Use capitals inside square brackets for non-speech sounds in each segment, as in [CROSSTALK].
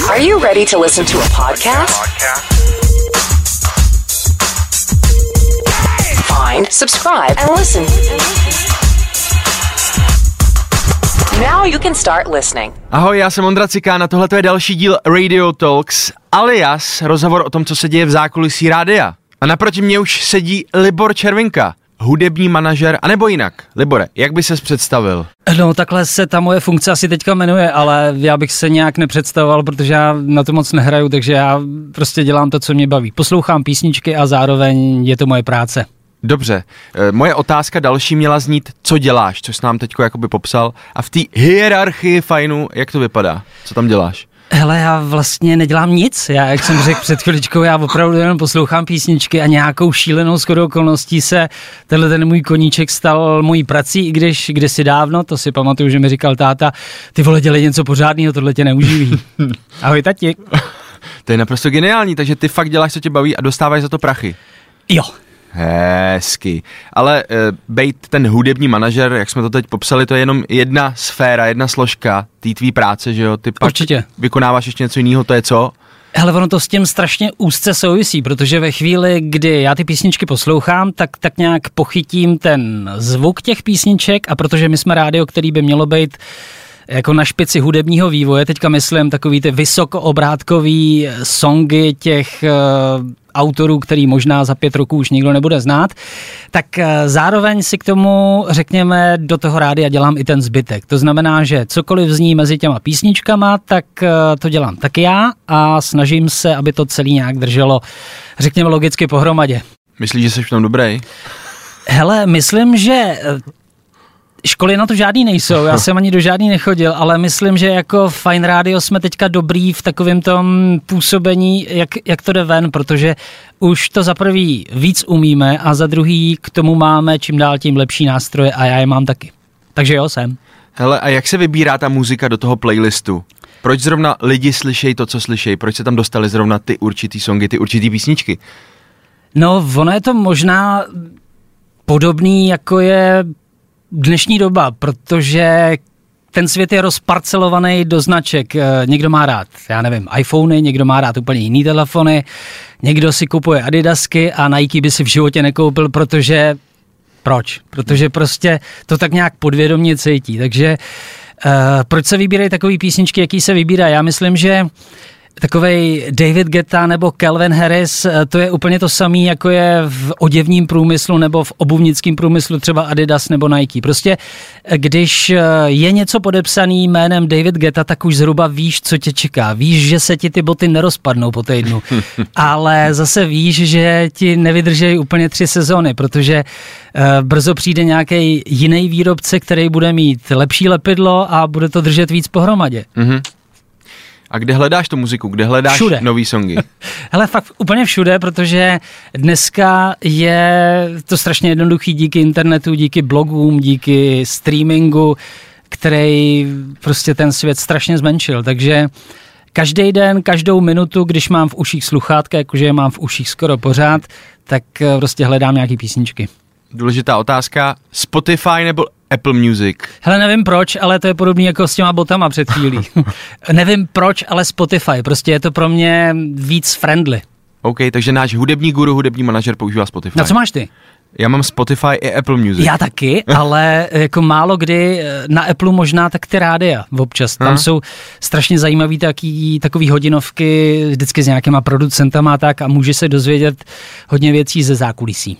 Are you ready to listen to a podcast? Find, subscribe, and listen. Now you can start listening. Ahoj, já jsem Ondra Cikán a tohle je další díl Radio Talks, alias rozhovor o tom, co se děje v zákulisí rádia. A naproti mě už sedí Libor Červinka, hudební manažer, anebo jinak. Libore, jak by ses představil? No takhle se ta moje funkce asi teďka jmenuje, ale já bych se nějak nepředstavoval, protože já na to moc nehraju, takže já prostě dělám to, co mě baví. Poslouchám písničky a zároveň je to moje práce. Dobře, e, moje otázka další měla znít, co děláš, což jsi nám teď jakoby popsal. A v té hierarchii fajnu, jak to vypadá? Co tam děláš? Hele, já vlastně nedělám nic. Já, jak jsem řekl před chviličkou, já opravdu jenom poslouchám písničky a nějakou šílenou shodou okolností se tenhle ten můj koníček stal mojí prací, i když kdysi dávno, to si pamatuju, že mi říkal táta, ty vole, dělej něco pořádného, tohle tě neuživí. [LAUGHS] Ahoj tati. To je naprosto geniální, takže ty fakt děláš, co tě baví a dostáváš za to prachy. Jo, Hezky. Ale uh, bejt ten hudební manažer, jak jsme to teď popsali, to je jenom jedna sféra, jedna složka té tvý práce, že jo? Ty pak Určitě. vykonáváš ještě něco jiného, to je co? Hele, ono to s tím strašně úzce souvisí, protože ve chvíli, kdy já ty písničky poslouchám, tak tak nějak pochytím ten zvuk těch písniček a protože my jsme rádio, který by mělo být jako na špici hudebního vývoje, teďka myslím takový ty vysokoobrátkové songy těch uh, autorů, který možná za pět roků už nikdo nebude znát, tak uh, zároveň si k tomu, řekněme, do toho rádia dělám i ten zbytek. To znamená, že cokoliv zní mezi těma písničkama, tak uh, to dělám taky já a snažím se, aby to celý nějak drželo, řekněme, logicky pohromadě. Myslíš, že jsi v tom dobrý? Hele, myslím, že Školy na to žádný nejsou, já jsem ani do žádný nechodil, ale myslím, že jako Fine Radio jsme teďka dobrý v takovém tom působení, jak, jak to jde ven, protože už to za prvý víc umíme a za druhý k tomu máme čím dál tím lepší nástroje a já je mám taky. Takže jo, jsem. Hele, a jak se vybírá ta muzika do toho playlistu? Proč zrovna lidi slyšejí to, co slyšejí? Proč se tam dostali zrovna ty určitý songy, ty určitý písničky? No, ono je to možná podobný, jako je dnešní doba, protože ten svět je rozparcelovaný do značek. Eh, někdo má rád, já nevím, iPhony, někdo má rád úplně jiný telefony, někdo si kupuje Adidasky a Nike by si v životě nekoupil, protože proč? Protože prostě to tak nějak podvědomně cítí. Takže uh, proč se vybírají takové písničky, jaký se vybírá? Já myslím, že takovej David Geta nebo Calvin Harris, eh, to je úplně to samé, jako je v oděvním průmyslu nebo v obuvnickém průmyslu třeba Adidas nebo Nike. Prostě eh, když eh, je něco podepsaný jménem David Geta, tak už zhruba víš, co tě čeká. Víš, že se ti ty boty nerozpadnou po týdnu, [LAUGHS] ale zase víš, že ti nevydrží úplně tři sezóny, protože brzo přijde nějaký jiný výrobce, který bude mít lepší lepidlo a bude to držet víc pohromadě. Mm-hmm. A kde hledáš tu muziku? Kde hledáš všude. nový songy? [LAUGHS] Hele, fakt úplně všude, protože dneska je to strašně jednoduchý díky internetu, díky blogům, díky streamingu, který prostě ten svět strašně zmenšil. Takže každý den, každou minutu, když mám v uších sluchátka, jakože je mám v uších skoro pořád, tak eh, prostě hledám nějaký písničky. Důležitá otázka. Spotify nebo Apple Music. Hele, nevím proč, ale to je podobné jako s těma botama před chvílí. [LAUGHS] nevím proč, ale Spotify. Prostě je to pro mě víc friendly. OK, takže náš hudební guru, hudební manažer používá Spotify. Na co máš ty? Já mám Spotify i Apple Music. Já taky, [LAUGHS] ale jako málo kdy eh, na Apple možná tak ty rádia občas. Tam Aha. jsou strašně zajímavý taký, takový hodinovky vždycky s nějakýma producentama a tak a může se dozvědět hodně věcí ze zákulisí.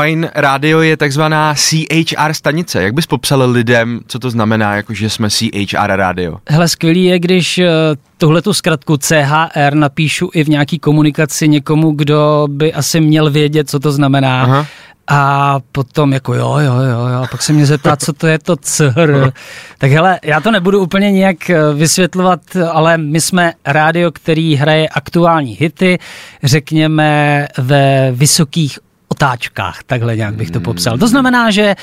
Fine Radio je takzvaná CHR stanice. Jak bys popsal lidem, co to znamená, jako že jsme CHR radio? Hele, skvělý je, když eh, tuhle tu zkratku CHR napíšu i v nějaký komunikaci někomu, kdo by asi měl vědět, co to znamená. Aha. A potom jako jo, jo, jo, jo, a pak se mě zeptá, co to je to CHR. [LAUGHS] Tak hele, já to nebudu úplně nějak eh, vysvětlovat, ale my jsme rádio, který hraje aktuální hity, řekněme ve vysokých otáčkách, takhle nějak bych to popsal. To znamená, že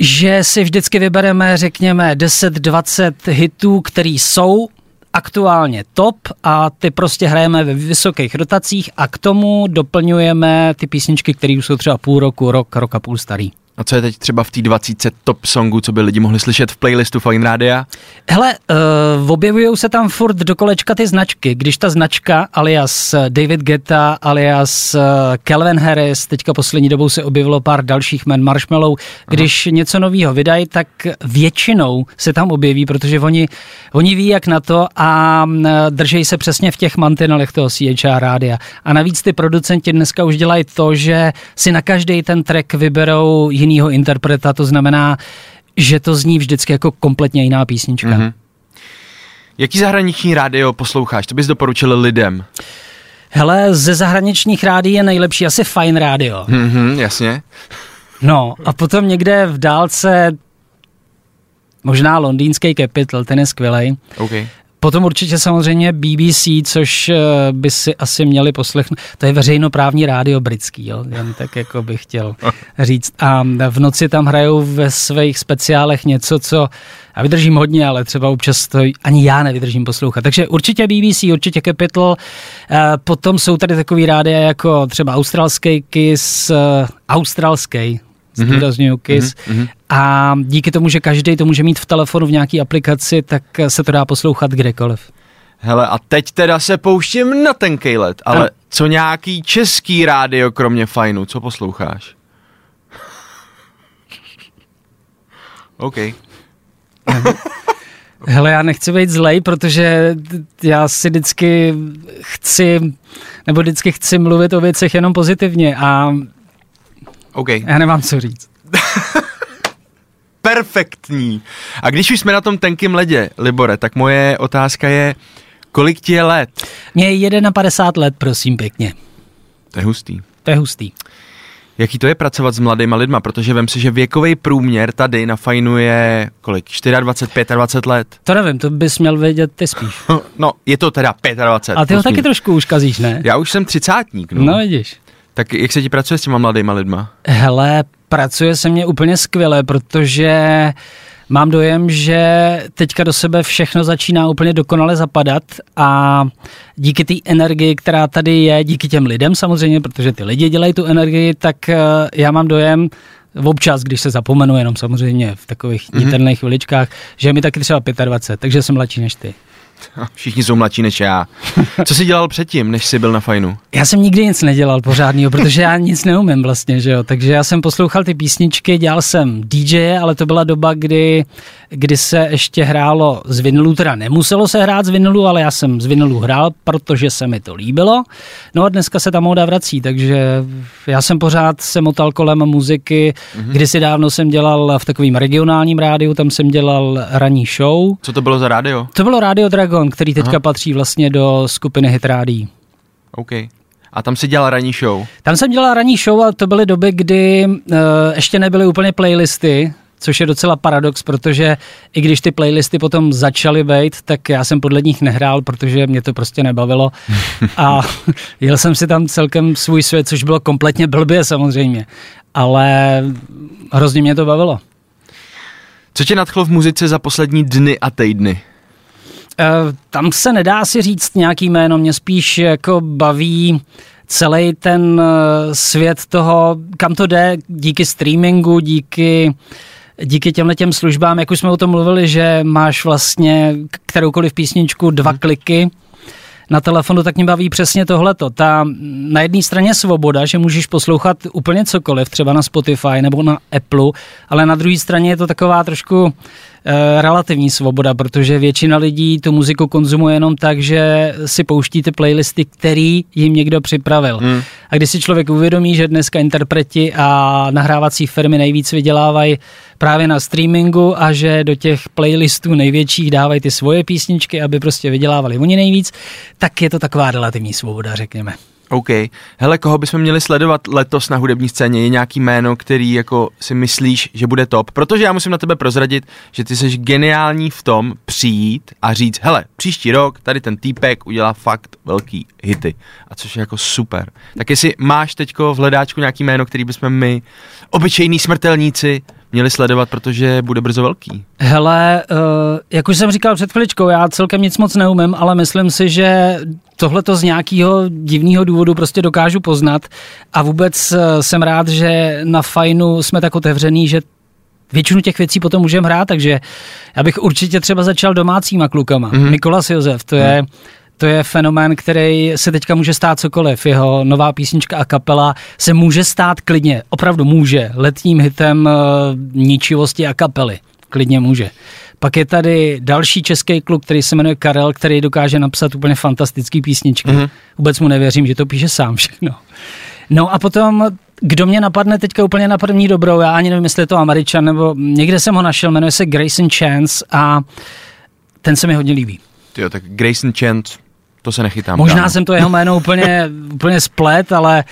že si vždycky vybereme, řekněme, 10-20 hitů, které jsou aktuálně top a ty prostě hrajeme ve vysokých rotacích a k tomu doplňujeme ty písničky, které už jsou třeba půl roku, rok, rok a půl starý. A co je teď třeba v té 20 top songů, co by lidi mohli slyšet v playlistu Fine Rádia? Hele, uh, objevují se tam furt do kolečka ty značky. Když ta značka alias David Guetta, alias uh, Calvin Harris, teďka poslední dobou se objevilo pár dalších men Marshmallow, když Aha. něco nového vydají, tak většinou se tam objeví, protože oni, oni ví jak na to a drží se přesně v těch mantinelech toho CHR rádia. A navíc ty producenti dneska už dělají to, že si na každý ten track vyberou jinýho interpreta, to znamená, že to zní vždycky jako kompletně jiná písnička. Mm-hmm. Jaký zahraniční rádio posloucháš? To bys doporučil lidem? Hele, ze zahraničních rádií je nejlepší asi Fine Radio. Mm-hmm, jasně. No a potom někde v dálce možná londýnský Capital, ten je skvělej. Okay. Potom určitě samozřejmě BBC, což eh, by si asi měli poslechnout. To je veřejnoprávní rádio britský, jo? jen tak jako bych chtěl [LAUGHS] říct. A v noci tam hrajou ve svých speciálech něco, co já vydržím hodně, ale třeba občas to ani já nevydržím poslouchat. Takže určitě BBC, určitě Capital. Eh, potom jsou tady takový rádia jako třeba australský Kiss, eh, australský, zdůraznuju mm-hmm. KISS. Mm-hmm. A díky tomu, že každý to může mít v telefonu v nějaké aplikaci, tak se to dá poslouchat kdekoliv. Hele, a teď teda se pouštím na ten let, ale a... co nějaký český rádio, kromě fajnu, co posloucháš? [LAUGHS] OK. [LAUGHS] Hele, já nechci být zlej, protože já si vždycky chci, nebo vždycky chci mluvit o věcech jenom pozitivně a Okay. Já nemám co říct. [LAUGHS] Perfektní. A když už jsme na tom tenkým ledě, Libore, tak moje otázka je, kolik ti je let? Mně je 51 let, prosím pěkně. To je hustý. To je hustý. Jaký to je pracovat s mladýma lidma, protože vím si, že věkový průměr tady na fajnu je kolik? 24, 25 let? To nevím, to bys měl vědět ty spíš. [LAUGHS] No, je to teda 25. A ty ho taky trošku už kazíš, ne? Já už jsem třicátník, no. No vidíš. Tak jak se ti pracuje s těma mladýma lidma? Hele, pracuje se mě úplně skvěle, protože mám dojem, že teďka do sebe všechno začíná úplně dokonale zapadat a díky té energii, která tady je, díky těm lidem samozřejmě, protože ty lidi dělají tu energii, tak eh, já mám dojem, občas, když se zapomenu, jenom samozřejmě v takových mm-hmm. niterných chviličkách, že je mi taky třeba 25, takže jsem mladší než ty. [LAUGHS] Všichni jsou mladší než já. Co jsi dělal předtím, než jsi byl na fajnu? Já jsem nikdy nic nedělal pořádného, protože já nic neumím vlastně, že jo. Takže já jsem poslouchal ty písničky, dělal jsem DJ, ale to byla doba, kdy, kdy se ještě hrálo z vinilu, teda nemuselo se hrát z vinilu, ale já jsem z vinilu hrál, protože se mi to líbilo. No a dneska se ta móda vrací, takže já jsem pořád se motal kolem muziky. Mm-hmm. Kdysi dávno jsem dělal v takovým regionálním rádiu, tam jsem dělal ranní show. Co to bylo za rádio? To bylo rádio Dragon, který teďka Aha. patří vlastně do skupiny Hit Rádí. OK. A tam si dělal ranní show? Tam jsem dělal ranní show a to byly doby, kdy uh, ještě nebyly úplně playlisty, což je docela paradox, protože i když ty playlisty potom začaly být, tak já jsem podle nich nehrál, protože mě to prostě nebavilo [LAUGHS] a jel jsem si tam celkem svůj svět, což bylo kompletně blbě samozřejmě, ale hrozně mě to bavilo. Co tě nadchlo v muzice za poslední dny a týdny? Eh, tam se nedá si říct nějaký jméno, mě spíš jako baví celý ten eh, svět toho, kam to jde díky streamingu, díky díky těmhle těm službám, jak už jsme o tom mluvili, že máš vlastně kteroukoliv písničku dva hmm. kliky, na telefonu, tak mě baví přesně tohleto. Ta na jedné straně svoboda, že můžeš poslouchat úplně cokoliv, třeba na Spotify nebo na Apple, ale na druhé straně je to taková trošku relativní svoboda, protože většina lidí tu muziku konzumuje jenom tak, že si pouští ty playlisty, který jim někdo připravil. Hmm. A když si člověk uvědomí, že dneska interpreti a nahrávací firmy nejvíc vydělávají právě na streamingu a že do těch playlistů největších dávají ty svoje písničky, aby prostě vydělávali oni nejvíc, tak je to taková relativní svoboda, řekněme. OK. Hele, koho bychom měli sledovat letos na hudební scéně? Je nějaký jméno, který jako si myslíš, že bude top? Protože já musím na tebe prozradit, že ty jsi geniální v tom přijít a říct, hele, příští rok tady ten týpek udělá fakt velký hity. A což je jako super. Tak jestli máš teďko v hledáčku nějaký jméno, který bychom my, obyčejní smrtelníci, měli sledovat, protože bude brzo velký. Hele, uh, jak už jsem říkal před chviličkou, já celkem nic moc neumím, ale myslím si, že tohle to z nějakého divného důvodu prostě dokážu poznat a vůbec eh, jsem rád, že na fajnu jsme tak otevřený, že většinu těch věcí potom můžeme hrát, takže já bych určitě třeba začal domácíma klukama. Mm-hmm. Nikolas Josef, to je, to je fenomén, který se teďka může stát cokoliv. Jeho nová písnička a kapela se může stát klidně, opravdu může, letním hitem uh, ničivosti a kapely. Klidně může. Pak je tady další český kluk, který se jmenuje Karel, který dokáže napsat úplně fantastický písničky. Mm-hmm. Vůbec mu nevěřím, že to píše sám všechno. No a potom, kdo mě napadne teďka úplně na první dobrou, já ani nevím, jestli je to Američan, nebo někde jsem ho našel, jmenuje se Grayson Chance a ten se mi hodně líbí. Jo, tak Grayson Chance, to se nechytám. Možná kámo. jsem to jeho jméno [LAUGHS] úplně, úplně splet, ale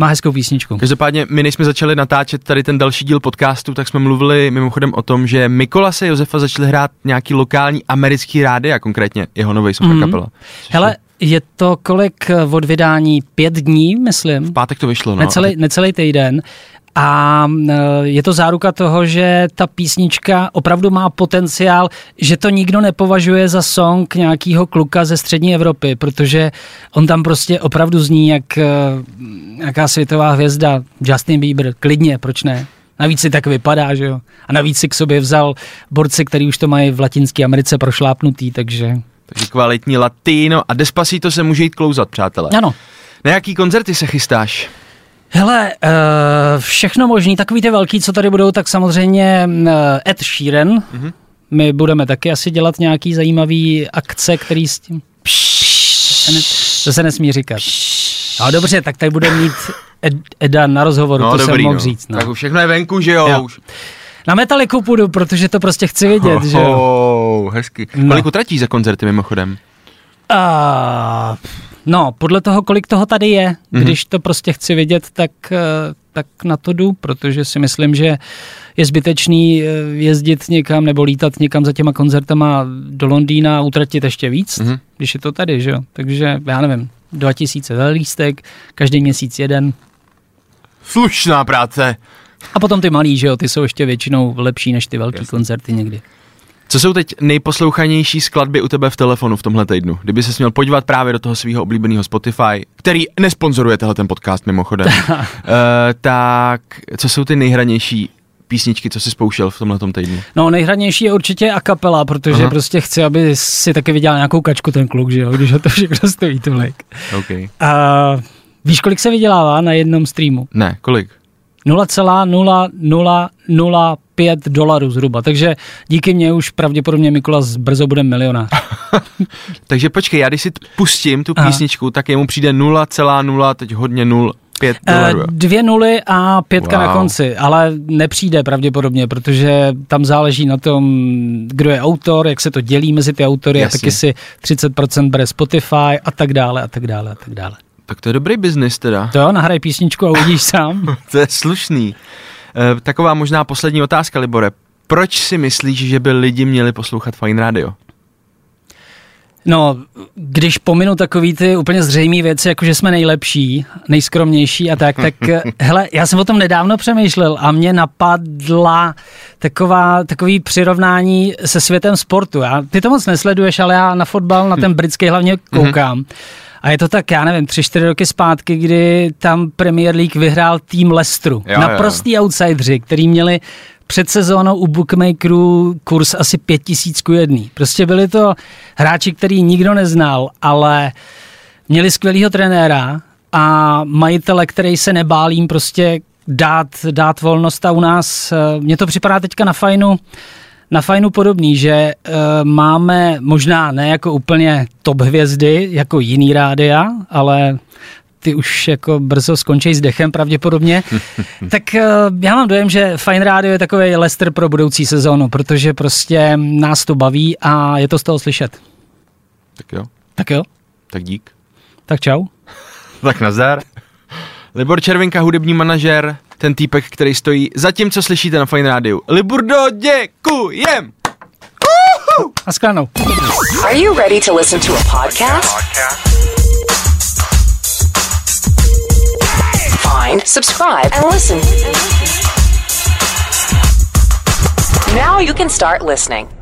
má hezkou písničku. Každopádně, my než jsme začali natáčet tady ten další díl podcastu, tak jsme mluvili mimochodem o tom, že Mikolase Josefa začali hrát nějaký lokální americký rádia, konkrétně jeho nový Mhm. kapela. Hele, je to kolik eh, od vydání? Pět dní, myslím? V pátek to vyšlo, no. necelý, necelý týden. A e, je to záruka toho, že ta písnička opravdu má potenciál, že to nikdo nepovažuje za song nějakého kluka ze střední Evropy, protože on tam prostě opravdu zní jak e, nějaká světová hvězda, Justin Bieber, klidně, proč ne? Navíc si tak vypadá, že jo? A navíc si k sobě vzal borci, který už to mají v Latinské Americe prošlápnutý, takže... Takže kvalitní latino a Despacito se může jít klouzat, přátelé. Ano. Na jaký koncerty se chystáš? Hele, uh, všechno možný, takový ty velký, co tady budou, tak samozřejmě uh, Ed Sheeran. Mm-hmm. My budeme taky asi dělat nějaký zajímavý akce, který s tím... To se, ne, to se nesmí říkat. No dobře, tak tady bude mít Ed, Eda na rozhovoru, to jsem mohl no. říct. No. Tak už všechno je venku, že jo? Jo. Už. Na Metaliku půjdu, protože to prostě chci vidět, že jo. Oh, hezky. No. Kolik utratí za koncerty mimochodem? A, no, podle toho, kolik toho tady je, mm-hmm. když to prostě chci vidět, tak, eh, tak na to jdu, protože si myslím, že je zbytečný eh, jezdit někam nebo lítat někam za těma koncertama do Londýna a utratit ještě víc, Mhm. mm-hmm. když je to tady, že jo. Takže já nevím, 2000 za lístek, každý měsíc jeden. Slušná práce. A potom ty malý, že jo, ty jsou ještě většinou lepší než ty velký Jasně. koncerty někdy. Co jsou teď nejposlouchanější skladby u tebe v telefonu v tomhle týdnu? Kdyby se měl podívat právě do toho svého oblíbeného Spotify, který nesponzoruje tenhle ten podcast mimochodem, uh, [LAUGHS] tak co jsou ty nejhranější písničky, co jsi spouštěl v tomhle týdnu? No nejhranější je určitě a kapela, protože Aha. Prostě chci, aby si taky vydělal nějakou kačku ten kluk, že jo, když ho to všechno stojí tolik. OK. A víš, kolik se vydělává na jednom streamu? Ne, kolik? 0,0005 dolarů zhruba, takže díky mně už pravděpodobně Mikulas brzo bude milionář. [LAUGHS] Takže počkej, já když si pustím tu Aha. písničku, tak jemu přijde 0,0, teď hodně 0, 5 Eh, dolarů. Dvě nuly a pětka Wow. na konci, ale nepřijde pravděpodobně, protože tam záleží na tom, kdo je autor, jak se to dělí mezi ty autory Jasně. a taky si 30% bere Spotify a tak dále a tak dále a tak dále. Tak to je dobrý biznis teda. To jo, nahraj písničku a uvidíš sám. [LAUGHS] To je slušný. E, taková možná poslední otázka, Libore. Proč si myslíš, že by lidi měli poslouchat Fine Radio? No, když pominu takový ty úplně zřejmé věci, jako že jsme nejlepší, nejskromnější a tak, tak [LAUGHS] eh, hele, já jsem o tom nedávno přemýšlel a mě napadla taková, takový přirovnání se světem sportu. Já, ty to moc nesleduješ, ale já na fotbal, na ten britský hlavně koukám. A je to tak, já nevím, tři, čtyři roky zpátky, kdy tam Premier League vyhrál tým. Jo, jo. Naprostý outsideri, který měli před sezónou u bookmakerů kurz asi 5000 ku jedný. Prostě byli to hráči, který nikdo neznal, ale měli skvělého trenéra a majitele, který se nebál jim prostě dát, dát volnost a u nás, eh, mně to připadá teďka na fajnu, na fajnu podobný, že uh, máme možná ne jako úplně top hvězdy, jako jiný rádia, ale ty už jako brzo skončí s dechem pravděpodobně. [LAUGHS] tak uh, já mám dojem, že Fine Radio je takový Lester pro budoucí sezónu, protože prostě nás to baví a je to z toho slyšet. Tak jo, Tak jo, tak dík. tak čau. [LAUGHS] Tak nazdar. Libor Červinka, hudební manažer, ten týpek, který stojí za tím, co slyšíte na Fine Radio. Liburdo, děkujem! A sklanou. Are you ready to listen to a podcast? Find, subscribe, and listen. Now you can start listening.